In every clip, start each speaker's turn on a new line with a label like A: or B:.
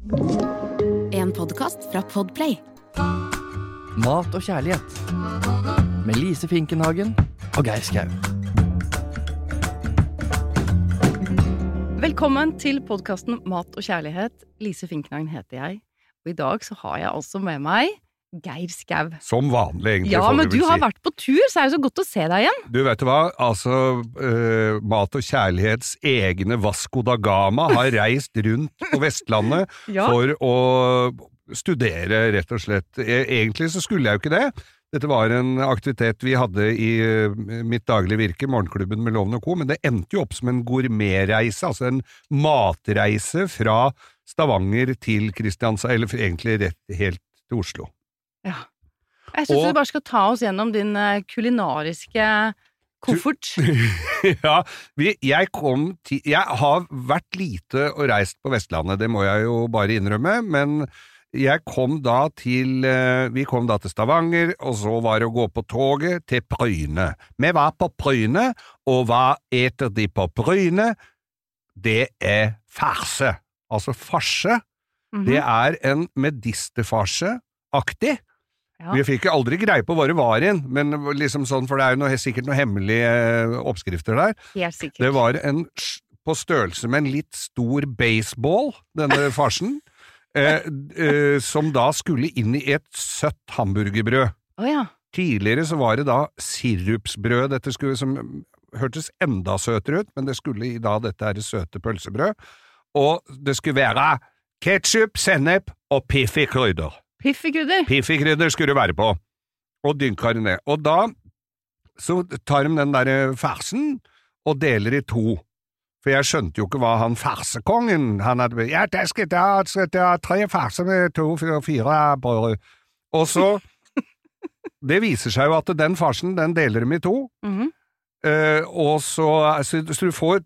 A: En podkast fra Podplay.
B: Mat og kjærlighet. Med Lise Finkenhagen og Geir Skau.
C: Velkommen til podkasten Mat og kjærlighet. Lise Finkenhagen heter jeg. Og i dag så har jeg altså med meg Geir Skau.
D: Som vanlig, egentlig.
C: Ja, men du har
D: si.
C: vært på tur, så er det så godt å se deg igjen.
D: Du vet du hva, altså eh, Mat og kjærlighets egne Vasco da Gama har reist rundt på Vestlandet
C: Ja.
D: for å studere, rett og slett. E- Egentlig så skulle jeg jo ikke det. Dette var en aktivitet vi hadde i eh, mitt daglige virke, Morgenklubben med Loven og Co., men det endte jo opp som en gourmetreise, altså en matreise fra Stavanger til Kristiansand, eller egentlig rett helt til Oslo.
C: Jeg syns
D: Og-
C: du bare skal ta oss gjennom din eh, kulinariske koffert.
D: ja, vi, jeg kom til Jeg har vært lite og reist på Vestlandet, det må jeg jo bare innrømme, men jeg kom da til eh, Vi kom da til Stavanger, og så var det å gå på toget til Bryne. Vi var på Bryne, og hva eter de på Bryne? Det er farse. Altså farse.
C: Mhm.
D: Det er en medisterfarse-aktig.
C: Ja.
D: Vi fikk jo aldri greie på hva det var igjen, men liksom sånn, for det er jo noe, sikkert noen hemmelige eh, oppskrifter der.
C: Helt sikkert.
D: Det var en på størrelse med en litt stor baseball, denne farsen, eh, eh, som da skulle inn i et søtt hamburgerbrød.
C: Oh, ja.
D: Tidligere så var det da sirupsbrød, dette skulle, som hørtes enda søtere ut, men det skulle i da dette her søte pølsebrød, og det skulle være ketchup, sennep og piffi krydder.
C: Piffikrydder.
D: Piffikrydder skulle du være på, og dynka det ned. Og da så tar de den der fersen og deler i to. For jeg skjønte jo ikke hva han farsekongen han hadde Ja, det skal jeg det er tre farser med to, fire, fire brød. Og så Det viser seg jo at den farsen, den deler dem i to.
C: Mhm.
D: Eh, og så, så, så du får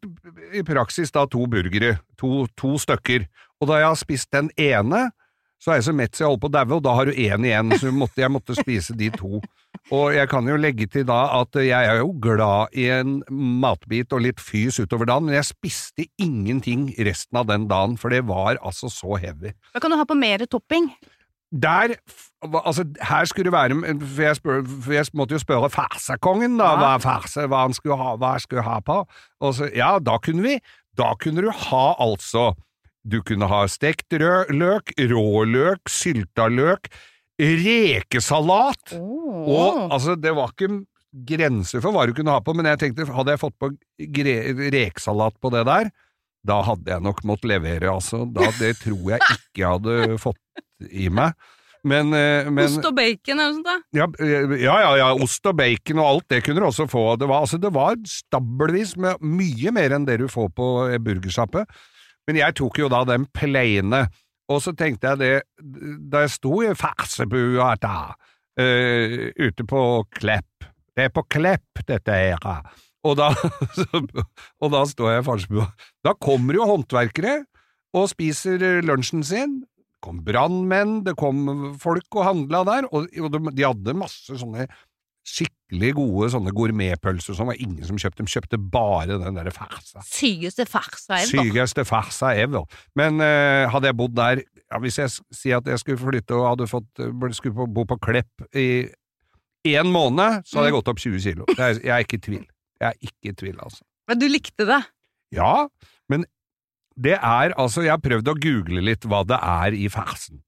D: i praksis da to burgere, to, to stykker. Og da jeg har spist den ene, så er jeg så mett så jeg holder på å daue, og da har du én igjen, så måtte, jeg måtte spise de to. Og jeg kan jo legge til da at jeg er jo glad i en matbit og litt fys utover dagen, men jeg spiste ingenting resten av den dagen, for det var altså så heavy.
C: Hva kan du ha på mer topping.
D: Der, altså, her skulle det være, for jeg, spør, for jeg måtte jo spørre farsekongen da,
C: Ja.
D: hva farse, hva han skulle ha, hva jeg skulle ha på, og så, ja, da kunne vi, da kunne du ha altså, du kunne ha stekt rød løk, råløk, sylta løk, rekesalat, og altså, det var ikke grenser for hva du kunne ha på, men jeg tenkte, hadde jeg fått på rekesalat på det der, da hadde jeg nok måttet levere, altså. Da, det tror jeg ikke jeg hadde fått i meg. Men, eh, men
C: Ost og bacon eller noe sånt.
D: ja, eh, ja, ja, ja, ost og bacon og alt det kunne du også få. Det var, altså, det var stabelvis med mye mer enn det du får på burgersjappe. Men jeg tok jo da den plaine, og så tenkte jeg det, da jeg sto i farsebua da, uh, ute på Klepp, det er på Klepp dette er, og da, og da står jeg i farsebua. Da kommer jo håndverkere og spiser lunsjen sin, det kom brannmenn, det kom folk og handla der, og, de, de hadde masse sånne skikkelig gode sånne gourmetpølser som var ingen som kjøpte, de kjøpte bare den der farsa.
C: Sykeste farsa ever.
D: Sykeste farsa ever. Men eh, hadde jeg bodd der, ja, hvis jeg sier at jeg skulle flytte og hadde fått, eh, skulle bo- bo på Klepp i én måned, så hadde jeg gått opp 20 kilo. Det er, jeg er ikke i tvil. Jeg er ikke i tvil, altså.
C: Men du likte det?
D: Ja, men det er altså Jeg har prøvd å google litt hva det er i fersen.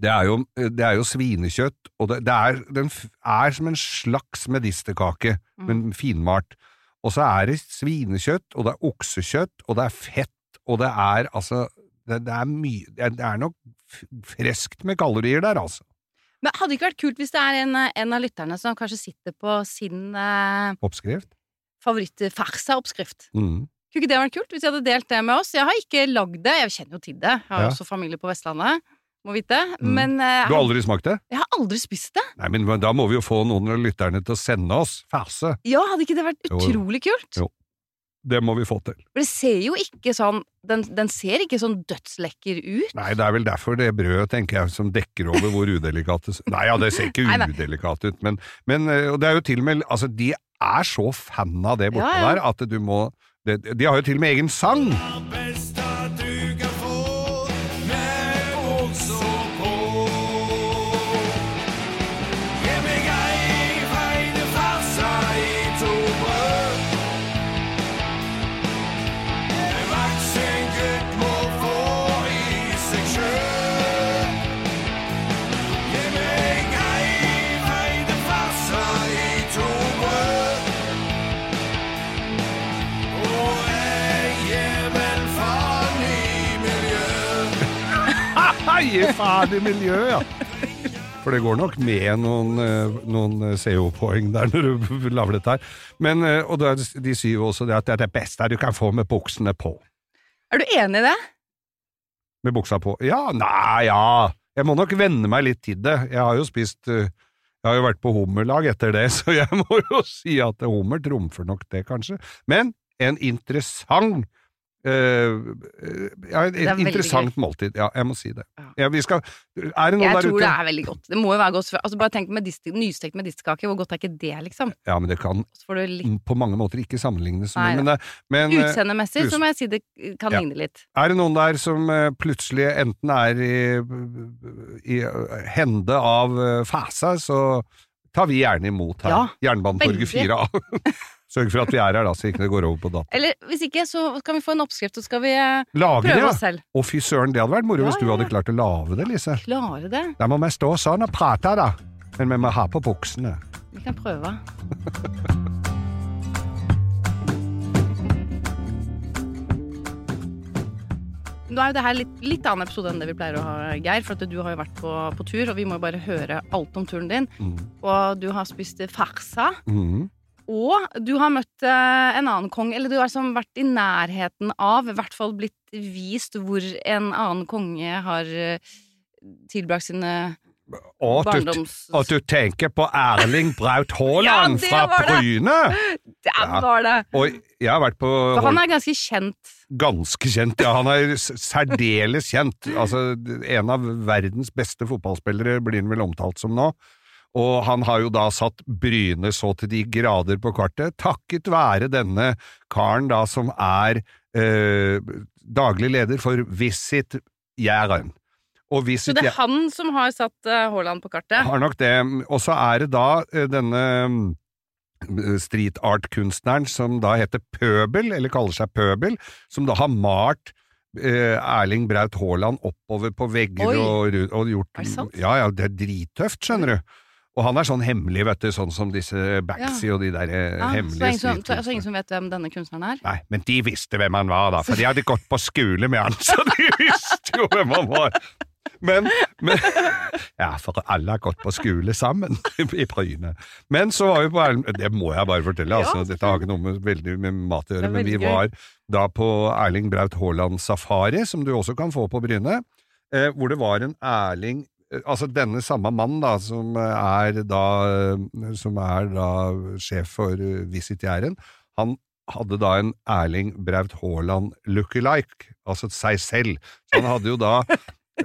D: Det er jo, det er jo svinekjøtt, og det, det er, den er som en slags medisterkake, men finmalt. Og så er det svinekjøtt, og det er oksekjøtt, og det er fett, og det er altså Det, det er mye Det er, nok friskt med kalorier der, altså.
C: Men hadde det ikke vært kult hvis det er en, en av lytterne som kanskje sitter på sin eh,
D: Oppskrift?
C: favoritt-farsa-oppskrift?
D: Mm.
C: Kunne ikke det vært kult hvis de hadde delt det med oss? Jeg har ikke lagd det, jeg kjenner jo til det. Jeg har
D: Ja.
C: også familie på Vestlandet, må vite.
D: Mm.
C: Men uh,
D: Du har aldri smakt det?
C: jeg har aldri spist det.
D: Nei, men da må vi jo få noen av lytterne til å sende oss ferse.
C: Ja, hadde ikke det vært
D: Jo.
C: utrolig kult?
D: Jo. Det må vi få til.
C: For det ser jo ikke sånn Den, den ser ikke sånn dødslekker ut.
D: Nei, det er vel derfor det brødet, tenker jeg, som dekker over hvor udelikat det Nei, ja, det ser ikke udelikat ut, men, men eh, og det er jo til og med Altså, de er så fan av det borte
C: Ja, ja.
D: der at du må det, De har jo til og med egen sang! Gi faen i miljøet, ja! For det går nok med noen, eh, noen CO-poeng der når du lager dette her. Men, eh, og da, de sier jo også det at det er det beste du kan få med buksene på.
C: Er du enig i det?
D: Med buksa på. Ja, nei, ja. Jeg må nok venne meg litt til det. Jeg har jo spist eh, Jeg har jo vært på hummerlag etter det, så jeg må jo si at hummer trumfer nok det, kanskje. Men en interessant eh, ja, et
C: er
D: interessant måltid. Ja, jeg må si det. Ja, vi skal Er det noen
C: Jeg
D: der
C: tror det er veldig godt. Det må jo være godt. Altså Bare tenk med dist- nystekt medisterkake, hvor godt er ikke det, liksom?
D: Ja, men det kan
C: litt
D: på mange måter ikke sammenlignes med men, det- men eh,
C: Utseendemessig så må jeg si det kan
D: Ja.
C: ligne litt.
D: Er det noen der som eh, plutselig enten er i, i eh, hende av fæsa, så tar vi gjerne imot her. Jernbanetorget 4A. Sørg for at vi er her, da, så ikke det går over på data.
C: Eller hvis ikke, så kan vi få en oppskrift, så skal vi eh,
D: prøve det, ja!
C: oss selv.
D: Å, fy søren, det hadde vært moro
C: Ja,
D: hvis du
C: ja,
D: hadde klart å lage det, Lise.
C: Klare det.
D: Der må vi stå sånn og prate, da. Men vi må ha på buksene.
C: Vi kan prøve. Nå er jo det her litt, litt annen episode enn det vi pleier å ha, Geir. For at du har jo vært på, på tur, og vi må jo bare høre alt om turen din.
D: Mm.
C: Og du har spist farsa.
D: Mhm.
C: Og du har møtt eh, en annen konge, eller du har liksom vært i nærheten av, i hvert fall blitt vist hvor en annen konge har eh, tilbrakt sine
D: Og at du,
C: barndoms...
D: at du tenker på Erling Braut Haaland
C: Ja,
D: fra Bryne!
C: det!
D: Ja.
C: var det!
D: Og jeg har vært på
C: For han er ganske kjent.
D: Ganske kjent, ja. Han er særdeles kjent. Altså, en av verdens beste fotballspillere blir han vel omtalt som nå. Og han har jo da satt Bryne så til de grader på kartet, takket være denne karen da som er eh, daglig leder for Visit Jæren.
C: Så det er han som har satt eh, Haaland på kartet?
D: har nok det. Og så er det da eh, denne mm, street art-kunstneren som da heter Pøbel, eller kaller seg Pøbel, som da har malt eh, Erling Braut Haaland oppover på vegger og, og gjort
C: Er det sant?
D: Ja, ja, det er drittøft, skjønner du. Og han er sånn hemmelig, vet du, sånn som disse Baxi og de der eh,
C: Ja,
D: hemmelige
C: er ingen som, så, så ingen som vet hvem denne kunstneren er?
D: Nei, men de visste hvem han var, da, for de hadde gått på skole med han, så de visste jo hvem han var. Men, men Ja, for alle har gått på skole sammen i Bryne. Men så var vi på Det må jeg bare fortelle, altså. Dette har ikke noe med, veldig med mat å gjøre, men vi var da på Erling Braut Haaland Safari, som du også kan få på Bryne, eh, hvor det var en Erling Altså denne samme mannen da, som er da, eh, som er da sjef for eh, Visit Jæren, han hadde da en Erling Braut Haaland lookalike, altså seg selv. Så han hadde jo da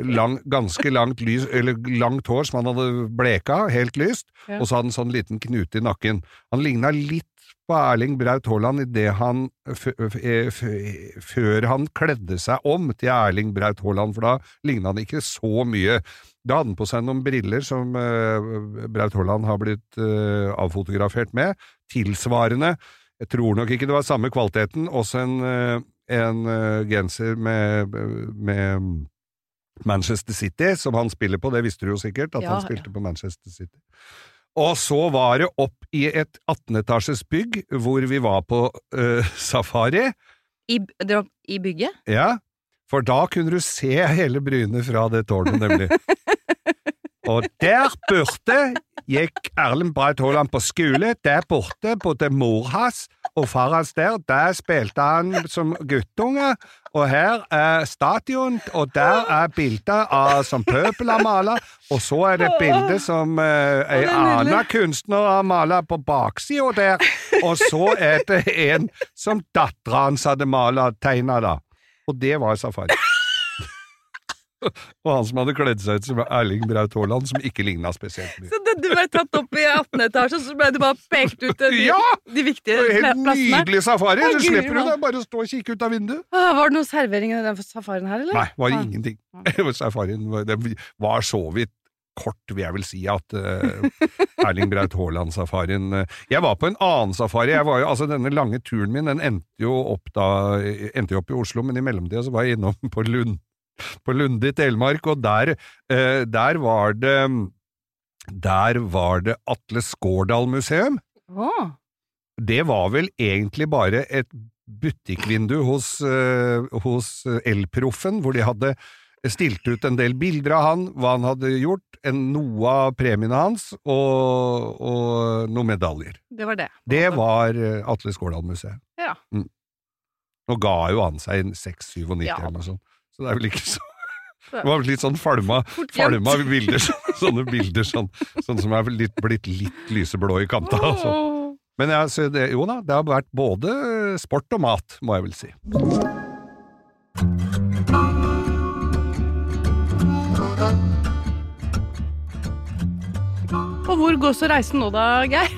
D: lang, ganske langt, lys, eller langt hår som han hadde bleka, helt lyst,
C: Ja.
D: og så hadde han sånn liten knute i nakken. Han ligna litt på Erling Braut Haaland idet han Før han kledde seg om til Erling Braut Haaland, for da ligna han ikke så mye. Da hadde han på seg noen briller som uh, Braut Haaland har blitt uh, avfotografert med, tilsvarende. Jeg tror nok ikke det var samme kvaliteten. Også en, uh, en genser med, med Manchester City, som han spiller på, det visste du jo sikkert, at
C: Ja,
D: han spilte på Manchester City. Og så var det opp i et 18-etasjes bygg, hvor vi var på safari.
C: I, I bygget?
D: Ja, for da kunne du se hele Bryne fra det tårnet, nemlig. Og der borte gikk Erlend Braut Haaland på skole. Der borte bodde mor hans og far hans der. Der spilte han som guttunge. Og her er stadion, og der er bilder av som Pøbel har mala. Og så er det et bilde som eh, en annen kunstner har mala på baksida der. Og så er det en som dattera hans hadde mala tegna, da. Og det var safari. og han som hadde kledd seg ut som Erling Braut Haaland, som ikke ligna spesielt mye.
C: Så det, du ble tatt opp i 18. etasje, så ble du bare pekt ut de,
D: Ja!
C: de viktige
D: Det var
C: pla-
D: Helt nydelig safari! Så slipper du det, bare stå og kikke ut av vinduet.
C: Ah, Var det noe servering i den safarien her, eller?
D: Nei, var det
C: Ah.
D: ingenting. Safarien var, det var så vidt kort, vil jeg vel si, at uh, Erling Braut Haaland-safarien uh, Jeg var på en annen safari. Jeg var jo, altså Denne lange turen min den endte jo opp da endte jo opp i Oslo, men i mellomtida så var jeg innom på Lund på Lunde i Telemark, og der, eh, der var det Der var det Atle Skårdal museum.
C: Oh.
D: Det var vel egentlig bare et butikkvindu hos, eh, hos Elproffen, hvor de hadde stilt ut en del bilder av han, hva han hadde gjort, en, noe av premiene hans, og, og noen medaljer.
C: Det var det.
D: Det var eh, Atle Skårdal-museet.
C: Ja.
D: Mm. Nå ga jo han seg en 6-97
C: Ja.
D: eller noe sånt, så det er vel ikke så Det var litt sånn falma, falma bilder, sånn- sånne bilder sånn, sånn som er litt, blitt litt lyseblå i kanta. Altså. Men jeg, det, jo da, det har vært både sport og mat, må jeg vel si.
C: Og hvor går så reisen nå da, Geir?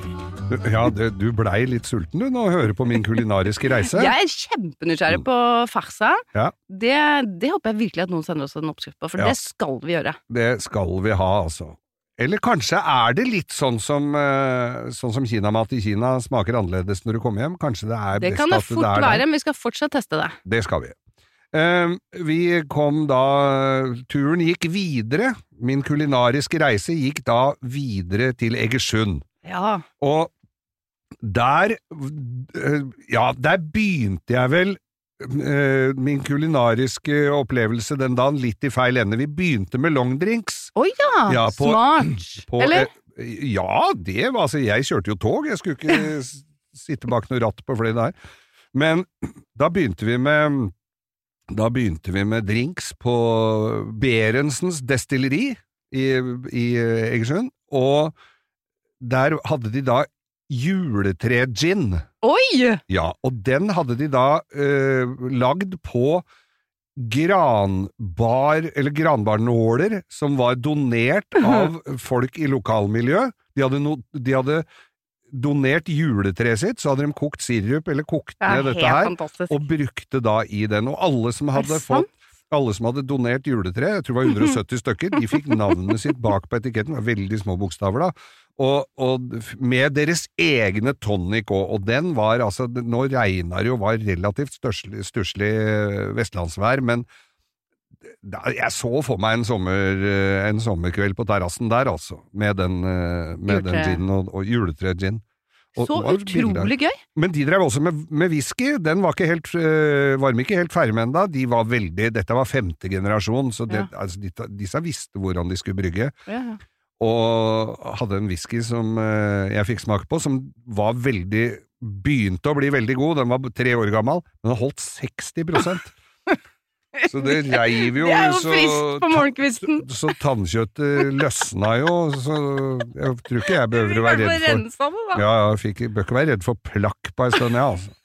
D: Ja, det, du blei litt sulten du nå å høre på min kulinariske reise.
C: Jeg er kjempenysgjerrig på farsa.
D: Ja.
C: Det, det håper jeg virkelig at noen sender oss en oppskrift på, for
D: Ja.
C: det skal vi gjøre.
D: Det skal vi ha, altså. Eller kanskje er det litt sånn som, eh, sånn som kinamat i Kina smaker annerledes når du kommer hjem. Kanskje det er
C: Det
D: best
C: at det
D: er
C: fort
D: det fort
C: være,
D: det.
C: men vi skal fortsatt teste det.
D: Det skal vi. Eh, vi kom da Turen gikk videre. Min kulinariske reise gikk da videre til Egersund.
C: Ja.
D: Og der eh, Ja, der begynte jeg vel eh, min kulinariske opplevelse den dagen litt i feil ende. Vi begynte med longdrinks.
C: Å ja,
D: Ja, på-
C: smart!
D: På,
C: Eller?
D: eh, ja, det var altså Jeg kjørte jo tog, jeg skulle ikke sitte bak noe ratt på flere der. Men da begynte vi med Da begynte vi med drinks på Berentsens destilleri i, i Egersund, og der hadde de da juletre-gin.
C: Oi!
D: Ja, og den hadde de da eh, lagd på granbar, eller granbarnåler, som var donert av folk i lokalmiljøet. De hadde, no, de hadde donert juletreet sitt, så hadde de kokt sirup, eller kokt ned
C: det
D: dette her,
C: fantastisk.
D: og brukte da i den. Og alle som hadde
C: det
D: fått alle som hadde donert juletre, jeg tror det var 170 stykker, de fikk navnet sitt bak på etiketten, det var veldig små bokstaver da, og, og med deres egne tonic òg, og den var altså, nå regna det jo, var relativt stusslig stusslig vestlandsvær, men jeg så for meg en, sommer, eh, en sommerkveld på terrassen der, altså, med den, eh, med den ginen og, og juletre-gin. Og-
C: Så utrolig gøy!
D: Men de drev også med, med whisky, den var ikke helt, øh, var ikke helt ferdig med ennå. De var veldig, dette var femte generasjon, så det, altså, de, disse visste hvordan de skulle brygge.
C: Ja, ja.
D: Og hadde en whisky som øh, jeg fikk smake på, som var veldig Begynte å bli veldig god, den var tre år gammel, men den holdt 60 Så det reiv jo
C: jo
D: så så tannkjøttet løsna jo, så jeg tror ikke jeg behøver å være redd for
C: det,
D: ja, jeg fikk, bør ikke være redd for plakk på en stund, ja, altså.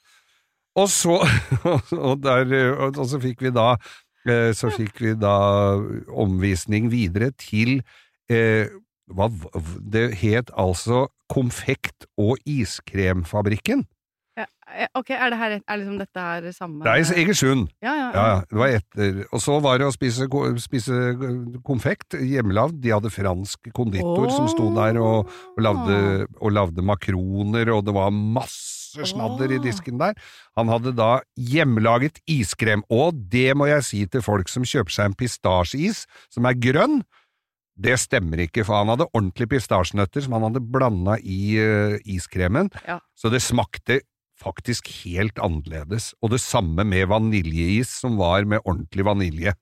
D: Og så, og, der, og, og så fikk vi da eh, så fikk vi da omvisning videre til eh, hva, Det het altså Konfekt- og iskremfabrikken.
C: Eh, ok, er det her er liksom dette her samme
D: Det er i Egersund.
C: Ja, ja.
D: Ja, det var etter. Og så var det å spise, spise konfekt hjemmelagd. De hadde fransk konditor som sto der og, og, lagde, og lagde makroner, og det var masse snadder i disken der. Han hadde da hjemmelaget iskrem, og det må jeg si til folk som kjøper seg en pistasjeis som er grønn. Det stemmer ikke, for han hadde ordentlige pistasjenøtter som han hadde blanda i uh, iskremen,
C: Ja.
D: så det smakte faktisk helt annerledes. Og det samme med vaniljeis, som var med ordentlig vanilje.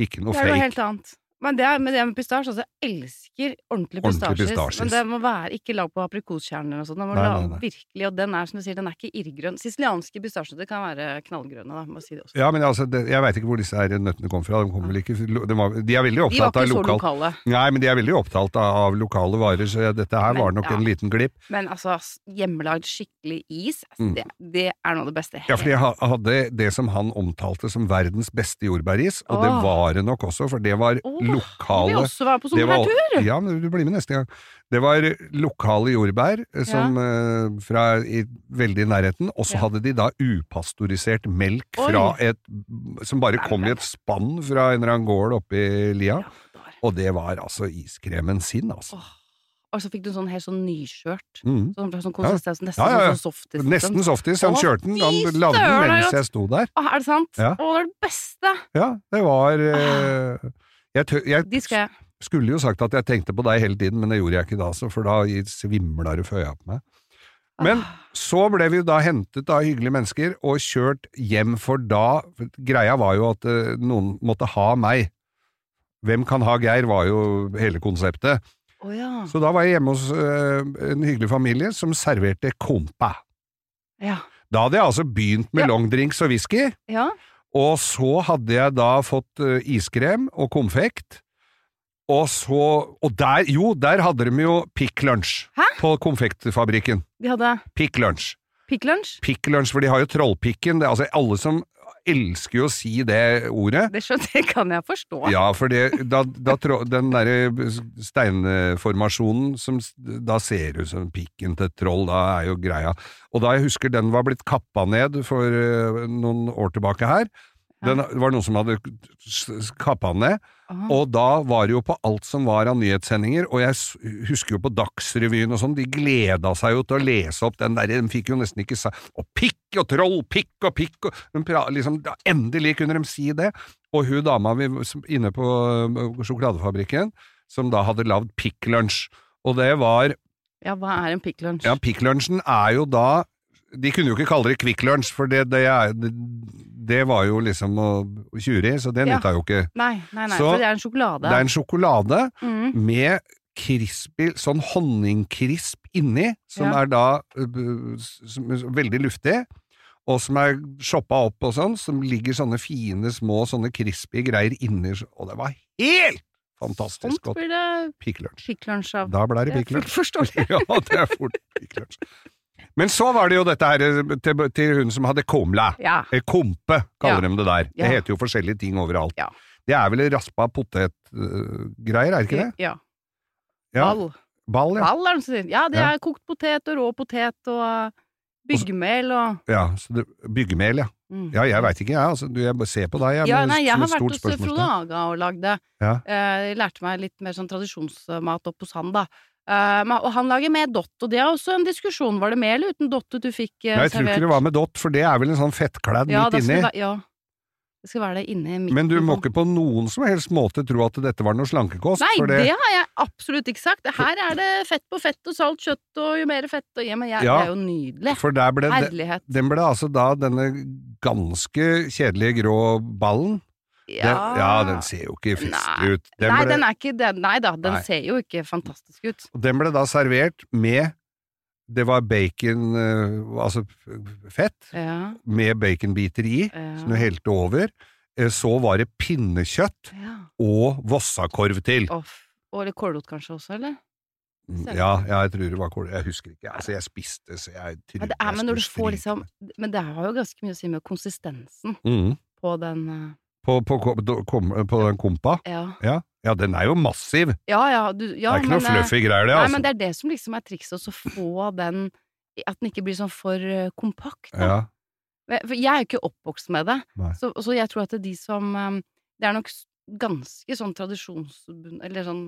D: Ikke noe
C: Det er noe helt annet. Men det, er, med det med pistasje, altså, jeg elsker ordentlig pistasjes. Men det må være ikke lag på aprikoskjerner og sånn. Den må
D: Nei, nei, nei.
C: virkelig, og den er som du sier, den er ikke irrgrønn. Sicilianske pistasjer kan være knallgrønne, da, må si det også.
D: Ja, men altså, det, jeg veit ikke hvor disse her nøttene kom fra. De, kom vel ikke, de, var, de er veldig opptatt av lokal...
C: lokale.
D: Nei, men de er veldig opptatt av, av lokale varer, så dette her
C: Men,
D: var nok
C: ja.
D: en liten glipp.
C: Men altså, hjemmelagd skikkelig is, altså,
D: Mm.
C: det, det er noe av det beste.
D: Ja, for jeg hadde det som han omtalte som verdens beste jordbæris, og det var det nok også, for det var
C: Åh,
D: Lokale
C: også være på sommertur!
D: Ja, men du blir med neste gang. Det var lokale jordbær eh, som, ja. fra i veldig nærheten, og så
C: Ja.
D: hadde de da upastorisert melk fra et, som bare kom i et spann fra en eller annen gård oppe i lia, og det var altså iskremen sin, altså.
C: Åh. Og så fikk du sånn helt sånn nyskjørt.
D: Mm.
C: Sånn, sånn konsistens, nesten
D: Ja, ja,
C: sånn softis. liksom.
D: Nesten softis. Han kjørte den, han lagde den mens jeg sto der.
C: Åh, er det sant?
D: Ja.
C: Å, det er det beste!
D: Ja, det var eh, jeg, tør, jeg
C: De skal jeg.
D: skulle jo sagt at jeg tenkte på deg hele tiden, men det gjorde jeg ikke da, så for da svimla det før jeg på meg. Men
C: Ah.
D: så ble vi da hentet av hyggelige mennesker og kjørt hjem, for da Greia var jo at eh, noen måtte ha meg. Hvem kan ha Geir, var jo hele konseptet.
C: Oh, ja.
D: Så da var jeg hjemme hos øh, en hyggelig familie som serverte kompa.
C: Ja.
D: Da hadde jeg altså begynt med
C: Ja.
D: longdrinks og whisky,
C: ja.
D: Og så hadde jeg da fått øh, iskrem og konfekt. Og så Og der, jo, der hadde de jo Pick Lunch
C: Hæ?
D: på konfektfabrikken.
C: De hadde
D: Pick Lunch.
C: Pikk Lunsj.
D: Pick Lunch, for de har jo Trollpikken. Det, er altså, alle som elsker jo å si det ordet.
C: Det, skjønner, det kan jeg forstå.
D: Ja, for det, da, da, den derre steinformasjonen som da ser ut som pikken til et troll, da er jo greia. Og da jeg husker den var blitt kappa ned for eh, noen år tilbake her, den det var noen som hadde kappa den ned,
C: Aha.
D: og da var det jo på alt som var av nyhetssendinger, og jeg husker jo på Dagsrevyen og sånn, de gleda seg jo til å lese opp den der, de fikk jo nesten ikke sa Og pikk og troll, pikk og pikk og pra, liksom, Endelig kunne de si det! Og hun dama vi, inne på sjokoladefabrikken, som da hadde lagd Pikk Lunsj, og det var
C: Ja, hva er en Pikk Lunsj?
D: Ja, Pikk Lunsjen er jo da De kunne jo ikke kalle det Kvikk Lunsj, for det, det, er, det, var jo liksom å tjure i, så det
C: Ja.
D: nytta jo ikke.
C: Nei, nei, nei,
D: Så,
C: for det er en sjokolade.
D: Det er en sjokolade
C: mm.
D: med crispy, sånn honningkrisp inni, som
C: Ja.
D: er da som er veldig luftig, og som er shoppa opp og sånn, som ligger sånne fine, små, sånne crispy greier inni, og det var helt fantastisk
C: Sånt
D: godt.
C: blir det
D: Pikk Lunsj.
C: Pikk Lunsj av.
D: Da ble det
C: pikklunsj.
D: ja, det er fort Pikk Lunsj. Men så var det jo dette her øh, til, til hun som hadde komla.
C: Ja.
D: Eh, Kompe, kaller de det der. Det heter jo forskjellige ting overalt.
C: Ja.
D: Det er vel raspa potetgreier, er det ikke det?
C: Ja.
D: Ja.
C: Ball.
D: Ball, ja.
C: Ball er det. Ja, det er kokt potet og rå potet og uh, byggemel og
D: ja så det, byggemel, ja.
C: mm.
D: Ja, jeg veit ikke, jeg. Altså, du, jeg ser på deg. Jeg,
C: Ja, nei, jeg har vært hos Frode. Haga og lagd det.
D: Ja.
C: Eh, lærte meg litt mer sånn tradisjonsmat opp hos han, da. Eh, og han lager med dott, og det er også en diskusjon. Var det med eller uten dott du fikk uh,
D: Nei, jeg tror
C: servert?
D: ikke det var med dott, for det er vel en sånn fettkledd
C: ja,
D: midt
C: det
D: inni.
C: ja, det skal være det inni midten.
D: Men du må ikke på noen som helst måte tro at dette var noe slankekost.
C: Nei,
D: for
C: det... har jeg absolutt ikke sagt. Her er det fett på fett og salt kjøtt og jo mer fett og ja, men jeg,
D: Ja,
C: Det er jo nydelig.
D: For der ble
C: Herlighet.
D: den ble altså da denne ganske kjedelige grå ballen. Den, ja, den ser jo ikke festlig ut. Den
C: nei,
D: ble,
C: den er ikke den, Nei da, den
D: Nei.
C: ser jo ikke fantastisk ut.
D: og den ble da servert med Det var bacon, eh, altså fett,
C: Ja,
D: med baconbiter i,
C: ja,
D: som du helte over. Eh, Så var det pinnekjøtt
C: ja.
D: og vossakorv til.
C: Off. Og litt kålrot kanskje også, eller?
D: Ja, ja, jeg tror det var kål. Jeg husker ikke. Altså, jeg spiste, så jeg tror
C: men det er, men når du får liksom. Men det har jo ganske mye å si med konsistensen
D: mm.
C: på den eh,
D: på, på, kom, på den kompa?
C: Ja,
D: Ja. ja, den er jo massiv.
C: ja. ja, du, ja
D: det er ikke
C: men,
D: noe
C: eh,
D: fluffy greier, det,
C: Nei,
D: altså.
C: men det er det som liksom er trikset, å få den At den ikke blir sånn for eh, kompakt. Da.
D: ja.
C: For jeg er jo ikke oppvokst med det,
D: Nei.
C: så, så jeg tror at det er de som eh, Det er nok ganske sånn tradisjonsbundet Eller sånn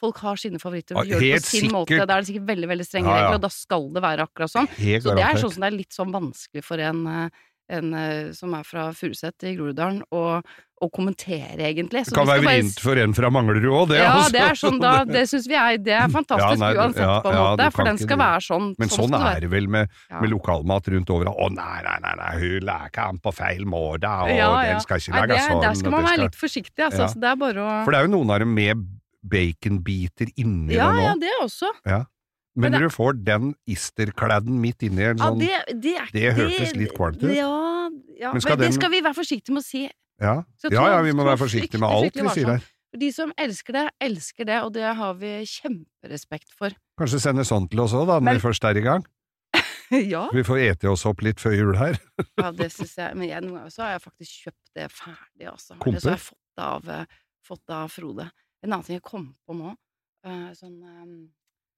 C: Folk har sine favoritter, og de gjør det på sin måte.
D: sikkert.
C: Da er det sikkert veldig veldig strenge
D: Ja, ja.
C: regler, og da skal det være akkurat sånn.
D: Helt
C: Så det er sånn som det er litt sånn vanskelig for en, eh, en eh, som er fra Furuset i Groruddalen, og, og kommentere, egentlig. Så
D: Det kan være vrient for en fra Manglerud òg, det.
C: ja,
D: altså.
C: det er sånn da, det syns vi er Det er fantastisk
D: Ja, nei,
C: uansett,
D: ja,
C: på en
D: ja,
C: måte, for den skal være sånn.
D: Men sånn
C: sånn
D: er det vel med,
C: Ja.
D: med lokalmat rundt overalt. Å nei, nei, nei, nei, hun lager den på feil måte, og
C: Ja, ja.
D: den skal ikke lage
C: det,
D: sånn.
C: Der skal man være
D: skal-
C: litt forsiktig, altså.
D: Ja.
C: Så det er bare å
D: For det er jo noen av dem med baconbiter inni
C: Ja, ja,
D: nå.
C: det også.
D: Men
C: Men
D: når du får den isterkladden midt inni en
C: Ja,
D: sånn
C: det, det, er,
D: det hørtes litt kvalmt ut.
C: Ja, ja.
D: Men
C: Men, det
D: den-
C: skal vi være forsiktige med å si.
D: Ja, ja, ja vi må være forsiktige med alt vi sier her.
C: De som elsker det, elsker det, og det har vi kjemperespekt for.
D: Kanskje sende sånn til oss òg, da, når vi først er i gang.
C: ja.
D: Vi får ete oss opp litt før jul her.
C: ja, det syns jeg. Men jeg, noen ganger så har jeg faktisk kjøpt det ferdig, altså.
D: Komper?
C: Det så har jeg fått det av, eh, fått av Frode. En annen ting jeg kom på nå, eh, sånn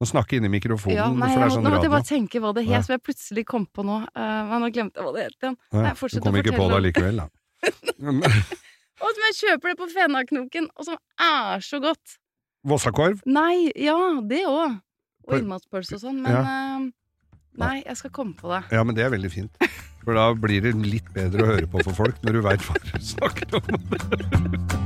C: eh,
D: Må snakke inn i mikrofonen,
C: Ja, nei,
D: for det er sånn
C: nå måtte jeg bare tenke hva det
D: Ja.
C: het, som jeg plutselig kom på nå. Uh, men nå glemte jeg hva det het igjen.
D: Ja, du kom ikke på det likevel, da.
C: Og som jeg kjøper det på Fenaknoken, og som er så godt.
D: Vossakorv?
C: Nei, ja, det òg. Og innmatspølse og sånn, men eh, Nei, jeg skal komme på det.
D: Ja, men det er veldig fint. For da blir det litt bedre å høre på for folk, når du veit hva du snakker om.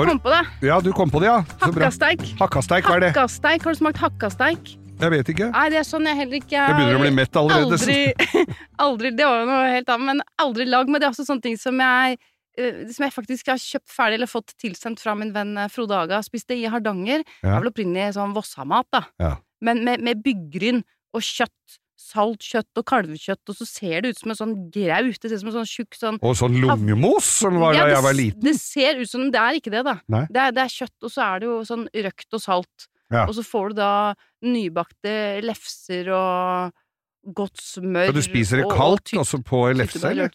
C: Jeg kom på det.
D: Ja, du kom på det, ja. Så bra.
C: Hakkasteik.
D: Hakkasteik, hva er det?
C: Hakkasteik. Har du smakt hakkasteik?
D: Jeg vet ikke.
C: Nei, det er sånn jeg heller ikke
D: Jeg begynner å bli mett allerede.
C: Aldri, aldri Det var jo noe helt annet, men aldri lag. Men det er også sånne ting som jeg eh, som jeg faktisk har kjøpt ferdig eller fått tilsendt fra min venn eh, Frode Aga. Spiste i Hardanger. Det er vel opprinnelig sånn Vossa-mat, da.
D: Ja.
C: Men med, med byggryn og kjøtt. Salt kjøtt og kalvekjøtt, og så ser det ut som en sånn graut. Det ser ut som en sånn tjukk sånn
D: Og sånn lungemos som var
C: Ja,
D: da jeg var liten.
C: Det ser ut som Det er ikke det, da. Det er, det er kjøtt, og så er det jo sånn røkt og salt.
D: Ja.
C: Og så får du da nybakte lefser og godt smør
D: Og du spiser det
C: og- og
D: kaldt også på lefse, eller?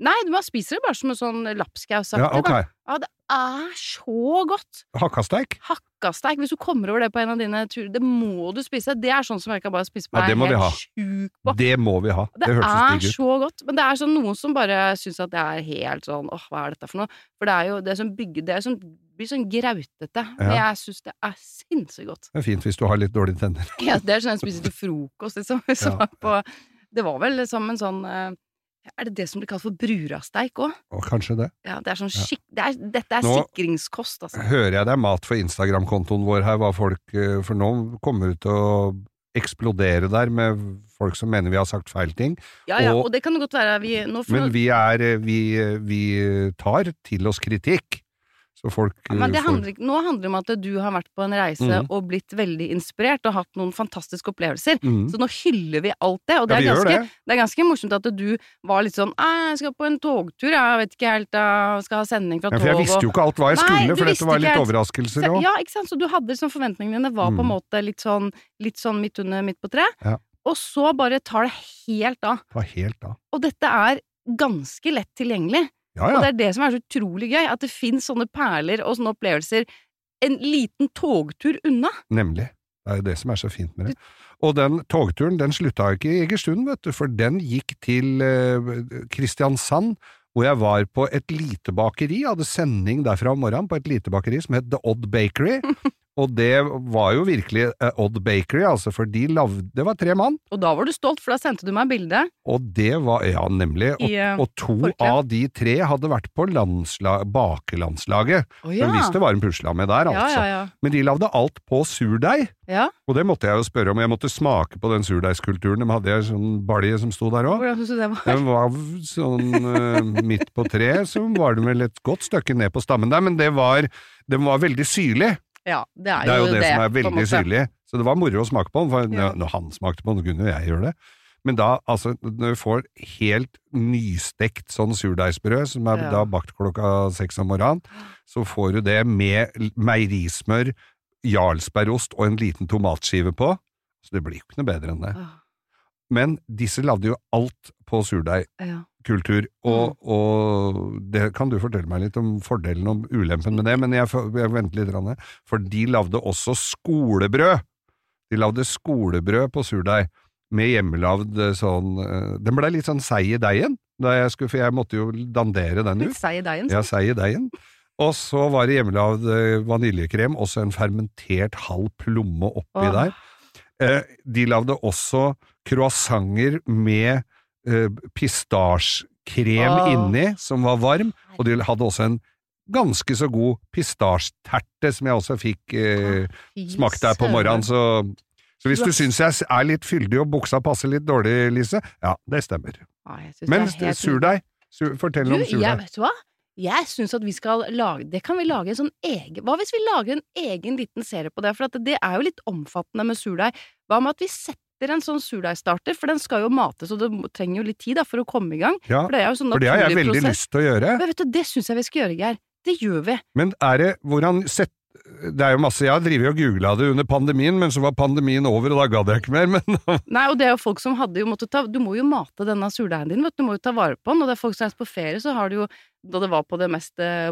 C: Nei, man spiser det bare som en sånn lapskausaktig.
D: Ja, ok.
C: da. Ja, det er så godt!
D: Hakkasteik?
C: Hakkasteik. Hvis du kommer over det på en av dine turer, det må du spise. Det er sånn som jeg kan bare spise
D: Ja, det må vi ha.
C: helt sjuk på.
D: Det må vi ha. Det,
C: Det, er så godt, men det er sånn noen som bare syns at det er helt sånn åh, hva er dette for noe? For det er jo det som bygger Det er som, blir sånn grautete. Men jeg syns det er sinnssykt godt.
D: Det er fint hvis du har litt dårlige tenner.
C: Ja, det er sånn jeg spiser til frokost, liksom.
D: Ja.
C: på, det var vel som en sånn eh, Er det det som blir kalt for brurasteik òg?
D: Kanskje det.
C: Ja, det er sånn skikk... Det er, dette er
D: Nå-
C: sikringskost, altså.
D: Hører jeg det er mat for Instagram-kontoen vår her, hva folk eh, For nå kommer det til å eksplodere der med folk som mener vi har sagt feil ting.
C: Ja, ja,
D: og-
C: og det kan det godt være. Vi, nå
D: Men vi er eh, Vi, eh, vi tar til oss kritikk. Så folk
C: Ja, Men det
D: eh, får-
C: handler, nå handler det om at du har vært på en reise
D: mm.
C: og blitt veldig inspirert og hatt noen fantastiske opplevelser.
D: Mm.
C: Så nå hyller vi alt det, og det,
D: Ja,
C: er ganske,
D: det.
C: det er ganske morsomt at du var litt sånn 'Jeg skal på en togtur, jeg vet ikke helt Jeg skal ha sending fra
D: Ja,
C: tog'
D: for jeg visste jo ikke alt hva jeg skulle,
C: Nei,
D: for dette var litt overraskelser òg.
C: Ja, ikke sant? Så du hadde liksom forventningene dine var på en
D: Mm.
C: måte litt sånn, litt sånn midt under, midt på tre.
D: Ja.
C: Og så bare tar det helt av.
D: Det helt av.
C: Og dette er ganske lett tilgjengelig.
D: Ja,
C: Og det er det som er så utrolig gøy, at det fins sånne perler og sånne opplevelser en liten togtur unna.
D: Nemlig. Det er jo det som er så fint med det. Og den togturen den slutta ikke i Egersund, vet du, for den gikk til eh, Kristiansand, hvor jeg var på et lite bakeri, hadde sending derfra om morgenen på et lite bakeri som het The Odd Bakery. Og det var jo virkelig eh, Odd Bakery, altså, for de lavde Det var tre mann,
C: Og da var du stolt, for da sendte du meg bilde
D: og det var Ja, nemlig. Og,
C: i eh,
D: og to
C: forkle.
D: av de tre hadde vært på bakelandslaget.
C: Oh, ja.
D: Men hvis det var en pusla med der, altså.
C: ja, ja.
D: Men de lagde alt på surdeig.
C: ja.
D: Og det måtte jeg jo spørre om, jeg måtte smake på den surdeigskulturen. De hadde en sånn balje som sto der òg.
C: Hvordan syns du det var?
D: Den var sånn eh, midt på treet, så var den vel et godt stykke ned på stammen der, men det var, den var veldig syrlig.
C: Ja, det er
D: Det er jo det, som er veldig syrlig. Så det var moro å smake på den, for
C: Ja.
D: når han smakte på den, så kunne jo jeg gjøre det. Men da, altså, når du får helt nystekt sånn surdeigsbrød, som er
C: Ja.
D: da bakt klokka seks om morgenen, så får du det med meierismør, jarlsbergost og en liten tomatskive på. Så det blir jo ikke noe bedre enn det. Men disse lagde jo alt på surdeig.
C: Ja.
D: Og, og det kan du fortelle meg litt om fordelen og ulempen med det, men jeg, jeg venter litt, grann, for de lagde også skolebrød. De lagde skolebrød på surdeig, med hjemmelagd eh, sånn eh, Den blei litt sånn seig i deigen, jeg skulle, for jeg måtte jo dandere den
C: Litt
D: ut.
C: seig i deigen.
D: Ja, seig i deigen. Og så var det hjemmelagd eh, vaniljekrem, også en fermentert halv plomme oppi
C: Åh.
D: der. Eh, de lagde også croissanter med eh, pistasjekrem
C: oh.
D: inni, som var varm, og de hadde også en ganske så god pistasjeterte, som jeg også fikk eh, smakt der på morgenen, så så hvis
C: Du
D: syns jeg er litt fyldig og buksa passer litt dårlig, Lise, ja, det stemmer.
C: Ah,
D: Men
C: det helt
D: surdeig, sur, fortell
C: Du,
D: om surdeig.
C: vet du hva? Jeg syns at vi skal lage Det kan vi lage en sånn egen Hva hvis vi lager en egen liten serie på det? For at det er jo litt omfattende med surdeig. Hva med at vi setter en sånn surdeigstarter? For den skal jo mates, og det trenger jo litt tid da for å komme i gang.
D: Ja,
C: For det er jo sånn
D: for det har jeg veldig
C: prosess.
D: lyst til å gjøre.
C: Men vet du, det syns jeg vi skal gjøre, Geir. Det gjør vi.
D: Men er det hvordan sett, Det er jo masse Jeg har drevet og googla det under pandemien, men så var pandemien over, og da gadd jeg ikke mer. Men
C: Nei, og det er jo folk som hadde jo måttet ta Du må jo mate denne surdeigen din, vet du. Du må jo ta vare på den. Og det er folk som reiser på ferie, så har du jo Da det var på det mest eh,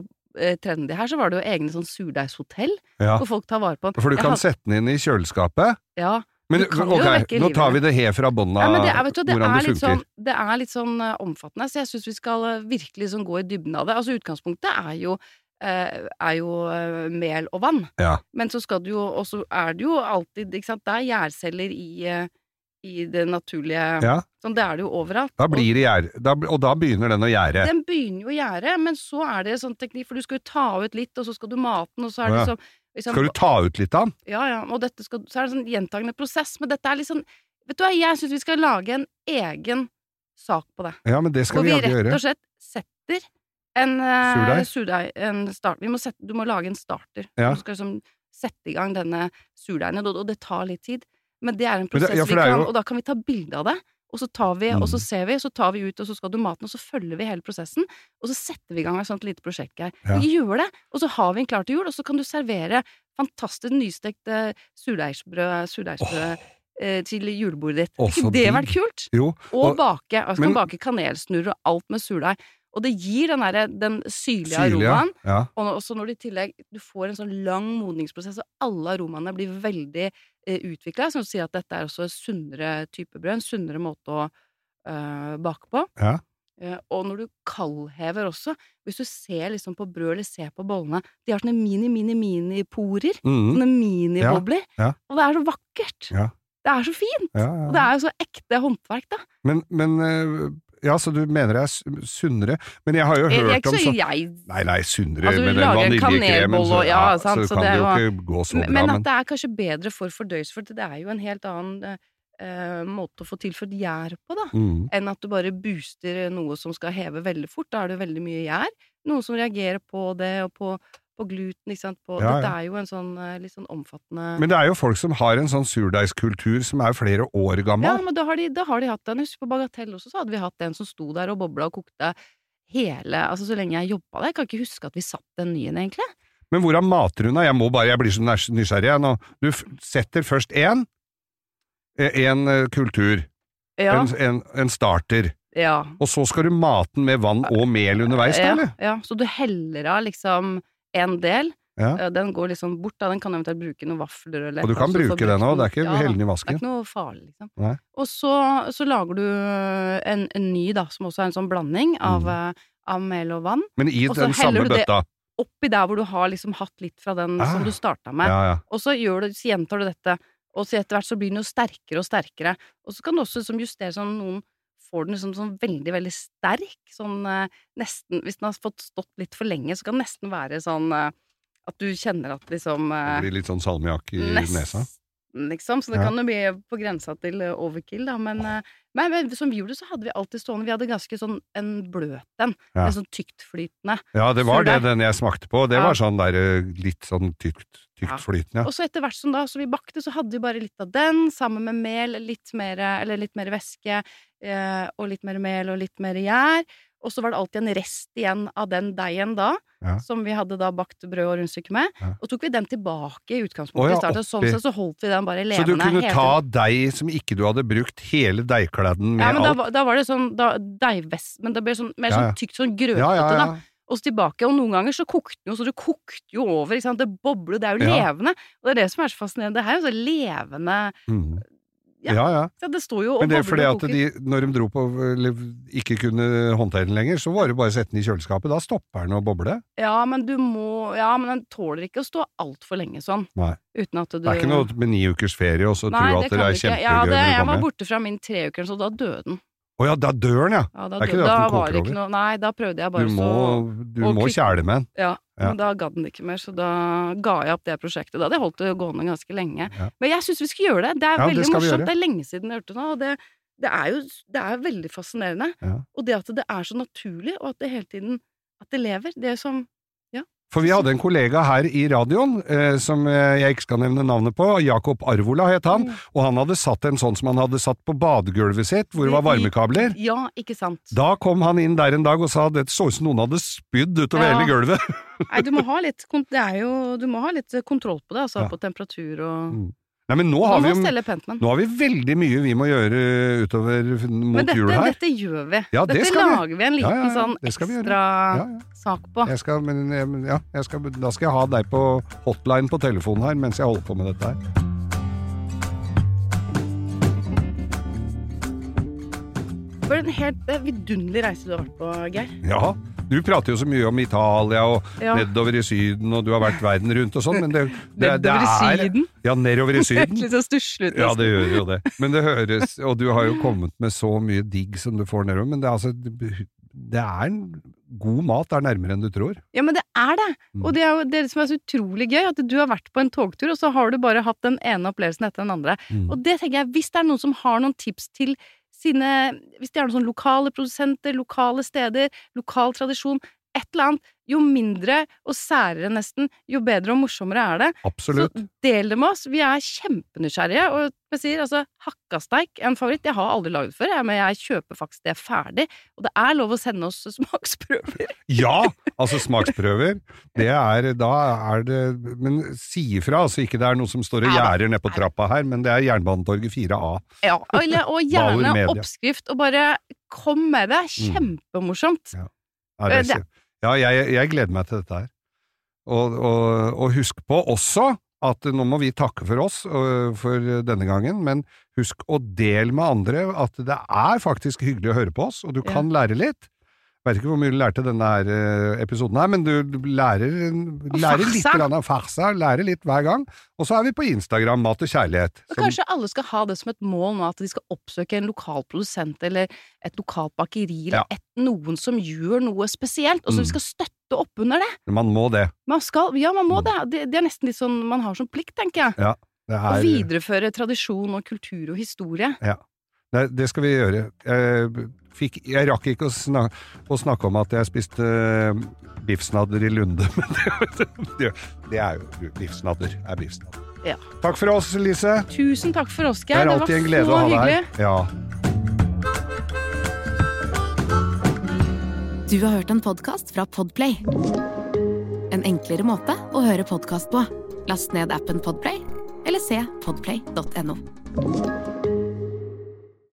C: trendy her, så var det jo egne sånn surdeigshotell
D: ja.
C: hvor folk tar vare på den.
D: For du kan
C: hadde...
D: sette den inn i kjøleskapet.
C: Ja.
D: Men ok, nå tar vi det helt fra bånda,
C: Ja, det er, du, det
D: hvordan det funker.
C: sånn, det er litt sånn eh, omfattende, så jeg syns vi skal eh, virkelig sånn gå i dybden av det. Altså Utgangspunktet er jo, eh, er jo mel og vann,
D: Ja.
C: men så skal du jo Og så er det jo alltid ikke sant, Det er gjærceller i, i det naturlige
D: ja,
C: Sånn, Det er det jo overalt.
D: da blir det gjær, og da begynner den å gjære.
C: den begynner jo å gjære, men så er det sånn teknikk, for du skal jo ta ut litt, og så skal du mate den, og så er det sånn liksom,
D: Skal du ta ut litt av den?
C: Ja, ja, og skal, så er det sånn gjentagende prosess, men dette er litt sånn Vet du hva, jeg syns vi skal lage en egen sak på det.
D: Ja, men det skal
C: Hvor
D: vi
C: vi rett og slett setter en uh,
D: Surdeig?
C: surdeig en start, vi må sette, Du må lage en starter.
D: Ja.
C: Du skal liksom sette i gang denne surdeigen, og, og det tar litt tid. Men det er en
D: prosess det- ja, for
C: vi
D: er
C: kan, og da kan vi ta bilde av det. Og så tar vi, og så
D: Mm.
C: ser vi, så tar vi ut, og så skal du maten, og så følger vi hele prosessen. Og så setter vi i gang et sånt lite prosjekt, her.
D: Ja.
C: Vi gjør det, og så har vi en klar til jul, og så kan du servere fantastisk nystekt eh, surdeigsbrød, surdeigsbrød eh, til julebordet ditt. Ikke det vært kult?
D: Jo,
C: Og,
D: Og-
C: bake. Altså,
D: men-
C: kan bake kanelsnurrer og alt med surdeig. Og det gir den, der, den syrlige
D: syrlig,
C: aromaen.
D: ja.
C: Og også når du i tillegg du får en sånn lang modningsprosess, og alle aromaene blir veldig utvikla, som sier at dette er også en sunnere type brød, en sunnere måte å øh, bake på.
D: Ja.
C: Eh, og når du kaldhever også, hvis du ser liksom på brød eller ser på bollene, de har sånne mini-mini-mini-porer,
D: Mm.
C: sånne minibobler,
D: ja.
C: og det er så vakkert!
D: Ja.
C: Det er så fint!
D: Ja,
C: Og
D: ja.
C: det er jo så ekte håndverk, da.
D: Men, men eh, Ja, så du mener jeg er sunnere? Men jeg har jo
C: Jeg, jeg,
D: hørt om
C: så
D: sånn
C: jeg
D: Nei, nei, sunnere
C: Altså,
D: med den vaniljekremen, så,
C: ja, sant,
D: så
C: så
D: kan
C: det
D: det jo
C: var-
D: ikke gå så bra,
C: men
D: men
C: at det er kanskje bedre for fordøyelse, for det er jo en helt annen eh, måte å få tilført gjær på, da.
D: mm.
C: Enn at du bare booster noe som skal heve veldig fort. Da er det veldig mye gjær. Noe som reagerer på det, og på, på gluten, ikke sant. På,
D: Ja,
C: Dette er jo en sånn eh, litt sånn omfattende
D: Men det er jo folk som har en sånn surdeigskultur som er flere år gammel.
C: Ja, men da har de, da har de hatt den. Husk på Bagatell også, så hadde vi hatt en som sto der og bobla og kokte hele Altså så lenge jeg jobba der. Jeg kan ikke huske at vi satt den nye, egentlig.
D: Men hvordan mater hun da? Jeg må bare, jeg blir så nysgjerrig jeg nå. Du setter først én, en eh, kultur,
C: Ja.
D: en, en, en starter,
C: ja.
D: og så skal du mate den med vann og mel underveis, da,
C: ja,
D: eller?
C: ja. Så du heller av liksom en del.
D: Ja.
C: Eh, Den går liksom bort, da. Den kan eventuelt bruke noen vafler eller
D: Og du kan
C: altså,
D: bruke den òg, det er ikke
C: Ja
D: helden i
C: Det er ikke noe farlig, liksom.
D: Nei.
C: Og så, så lager du en, en ny, da, som også er en sånn blanding av,
D: Mm.
C: eh, av mel og vann.
D: Men i den samme bøtta.
C: Oppi der hvor du har liksom hatt litt fra den
D: Ah.
C: som du starta med.
D: Ja.
C: Og så, du, så gjentar du dette, og så etter hvert så blir den jo sterkere og sterkere. Og så kan du også liksom justere sånn noen får den liksom sånn veldig, veldig sterk, sånn eh, nesten Hvis den har fått stått litt for lenge, så kan den nesten være sånn eh, at du kjenner at liksom
D: Det
C: eh,
D: blir litt sånn salmiakk i nesa.
C: Nesten, liksom. Så det
D: Ja.
C: kan jo bli på grensa til eh, overkill, da. Men, eh, men, men som vi gjorde, så hadde vi alltid stående Vi hadde ganske sånn en bløt en.
D: Ja.
C: En sånn tyktflytende.
D: Ja, det var det den jeg smakte på. Det
C: Ja.
D: var sånn der eh, litt sånn tykt, tyktflytende. Ja.
C: Og så etter hvert som da, så vi bakte, så hadde vi bare litt av den, sammen med mel, litt mer, eller litt mer væske, eh, og litt mer mel og litt mer gjær. Og så var det alltid en rest igjen av den deigen da,
D: Ja.
C: som vi hadde da bakt brød og rundstykke med.
D: Ja.
C: Og tok vi den tilbake i utgangspunktet
D: oh, ja,
C: i starten. Sånn sett så holdt vi den bare levende.
D: Så du kunne ta deig som ikke du hadde brukt, hele deigkladden med
C: Ja, men da,
D: alt?
C: var- da var det sånn da, deigvest, men det ble sånn, mer sånn tykt, sånn grøtete, da. Og så tilbake, og noen ganger så kokte den jo, så det kokte jo over, ikke sant, det bobler, det er jo levende. Og det er det som er så fascinerende, det er jo så levende
D: Mm.
C: Ja.
D: Ja, ja.
C: ja, Det sto jo og
D: Men det er fordi at de, når de dro på, eller ikke kunne håndtere den lenger, så var det bare å sette den i kjøleskapet. Da stopper den å boble.
C: Ja, men du må Ja, men den tåler ikke å stå altfor lenge sånn.
D: Nei.
C: Uten at du
D: Det er ikke noe med ni ukers ferie og så tro at det er kjempegøy
C: Ja, det, jeg var borte fra min treuker, så da døde den.
D: Å ja, da dør den, ja!
C: Ja, da
D: Er ikke det at den
C: var
D: koker
C: det
D: over?
C: noe Nei, da prøvde jeg
D: Du
C: bare
D: må,
C: så
D: du må kjæle med den.
C: Ja,
D: Ja.
C: men da gadd den ikke mer, så da ga jeg opp det prosjektet. Da hadde jeg holdt det gående ganske lenge.
D: Ja.
C: Men jeg syns vi skal gjøre det. Det er
D: det
C: veldig
D: skal
C: morsomt. Det er lenge siden jeg hørte det nå, og det, det er jo det er veldig fascinerende.
D: Ja.
C: Og det at det er så naturlig, og at det hele tiden at det lever. Det som
D: For vi hadde en kollega her i radioen, eh, som eh, jeg ikke skal nevne navnet på, Jakob Arvola het han,
C: Mm.
D: og han hadde satt en sånn som han hadde satt på badegulvet sitt, hvor det var varmekabler.
C: Ja, ikke sant.
D: Da kom han inn der en dag og sa at det så ut som noen hadde spydd utover
C: Ja.
D: hele gulvet.
C: Nei, du må ha litt, kon- det er jo, du må ha litt kontroll på det, altså
D: Ja.
C: på temperatur og
D: Mm. Nei, men nå har, vi
C: men.
D: nå har vi veldig mye vi må gjøre utover mot
C: Men dette,
D: jul her.
C: dette gjør vi.
D: Ja,
C: dette
D: skal vi.
C: lager vi en liten
D: Ja, ja,
C: sånn ekstra sak på.
D: Jeg skal, men, ja, jeg skal, da skal jeg ha deg på hotline på telefonen her mens jeg holder på med dette her.
C: For en helt eh, vidunderlig reise du har vært på, Geir.
D: Ja, du prater jo så mye om Italia og
C: Ja.
D: nedover i Syden, og du har vært verden rundt og sånn, men det, det, det
C: i
D: er
C: Syden.
D: Ja, nedover i Syden.
C: Litt sånn stusslig.
D: Ja, det gjør jo det. Men det høres Og du har jo kommet med så mye digg som du får nedover, men det er altså Det er god mat er nærmere enn du tror.
C: Ja, men det er det!
D: Mm.
C: Og det er jo det som er så utrolig gøy, at du har vært på en togtur, og så har du bare hatt den ene opplevelsen etter den andre.
D: Mm.
C: Og det tenker jeg, hvis det er noen som har noen tips til sine Hvis det er noen sånne lokale produsenter, lokale steder, lokal tradisjon, et eller annet, jo mindre og særere nesten, jo bedre og morsommere er det.
D: Absolutt.
C: Så del det med oss. Vi er kjempenysgjerrige. Og jeg sier altså, hakkasteik er en favoritt. Jeg har aldri laget det før, jeg, men jeg kjøper faktisk det ferdig. Og det er lov å sende oss smaksprøver.
D: Ja! Altså smaksprøver. Det er Da er det Men si ifra, altså. ikke det er noe som står og gjerder ned på trappa her, men det er Jernbanetorget 4A.
C: Ja, og gjerne oppskrift, og bare kom med det. Kjempemorsomt.
D: Ja,
C: Ja,
D: det,
C: det-
D: ja jeg, jeg gleder meg til dette her. Og, og, og husk på også at nå må vi takke for oss øh, for denne gangen, men husk å dele med andre at det er faktisk hyggelig å høre på oss, og du kan lære litt. Vet ikke hvor mye du lærte denne her, øh, episoden her, men du lærer, lærer litt grann av farsa, lærer litt hver gang. Og så er vi på Instagram, Mat og kjærlighet.
C: Og
D: som-
C: kanskje alle skal ha det som et mål nå, at de skal oppsøke en lokal produsent eller et lokalt bakeri, eller
D: Ja.
C: et, noen som gjør noe spesielt, og så
D: Mm.
C: vi skal støtte opp under det.
D: Man må det.
C: Man skal, ja, man
D: Mm.
C: må det. det. Det er nesten litt sånn man har som plikt, tenker jeg.
D: det
C: Å
D: er,
C: videreføre tradisjon og kultur og historie.
D: Ja. det skal vi gjøre. Jeg, fikk, jeg rakk ikke å, snak, å snakke om at jeg spiste uh, biffsnadder i Lunde, men det, det, det er jo biffsnadder. Er biffsnadder.
C: Ja.
D: Takk for oss, Lise.
C: Tusen takk for oss,
D: Det
C: Geir.
D: er
C: Det,
D: var en glede
C: så
D: å ha
C: hyggelig.
D: Ja.
A: Du har hørt en podkast fra Podplay. En enklere måte å høre podkast på. Last ned appen Podplay, eller se podplay.no.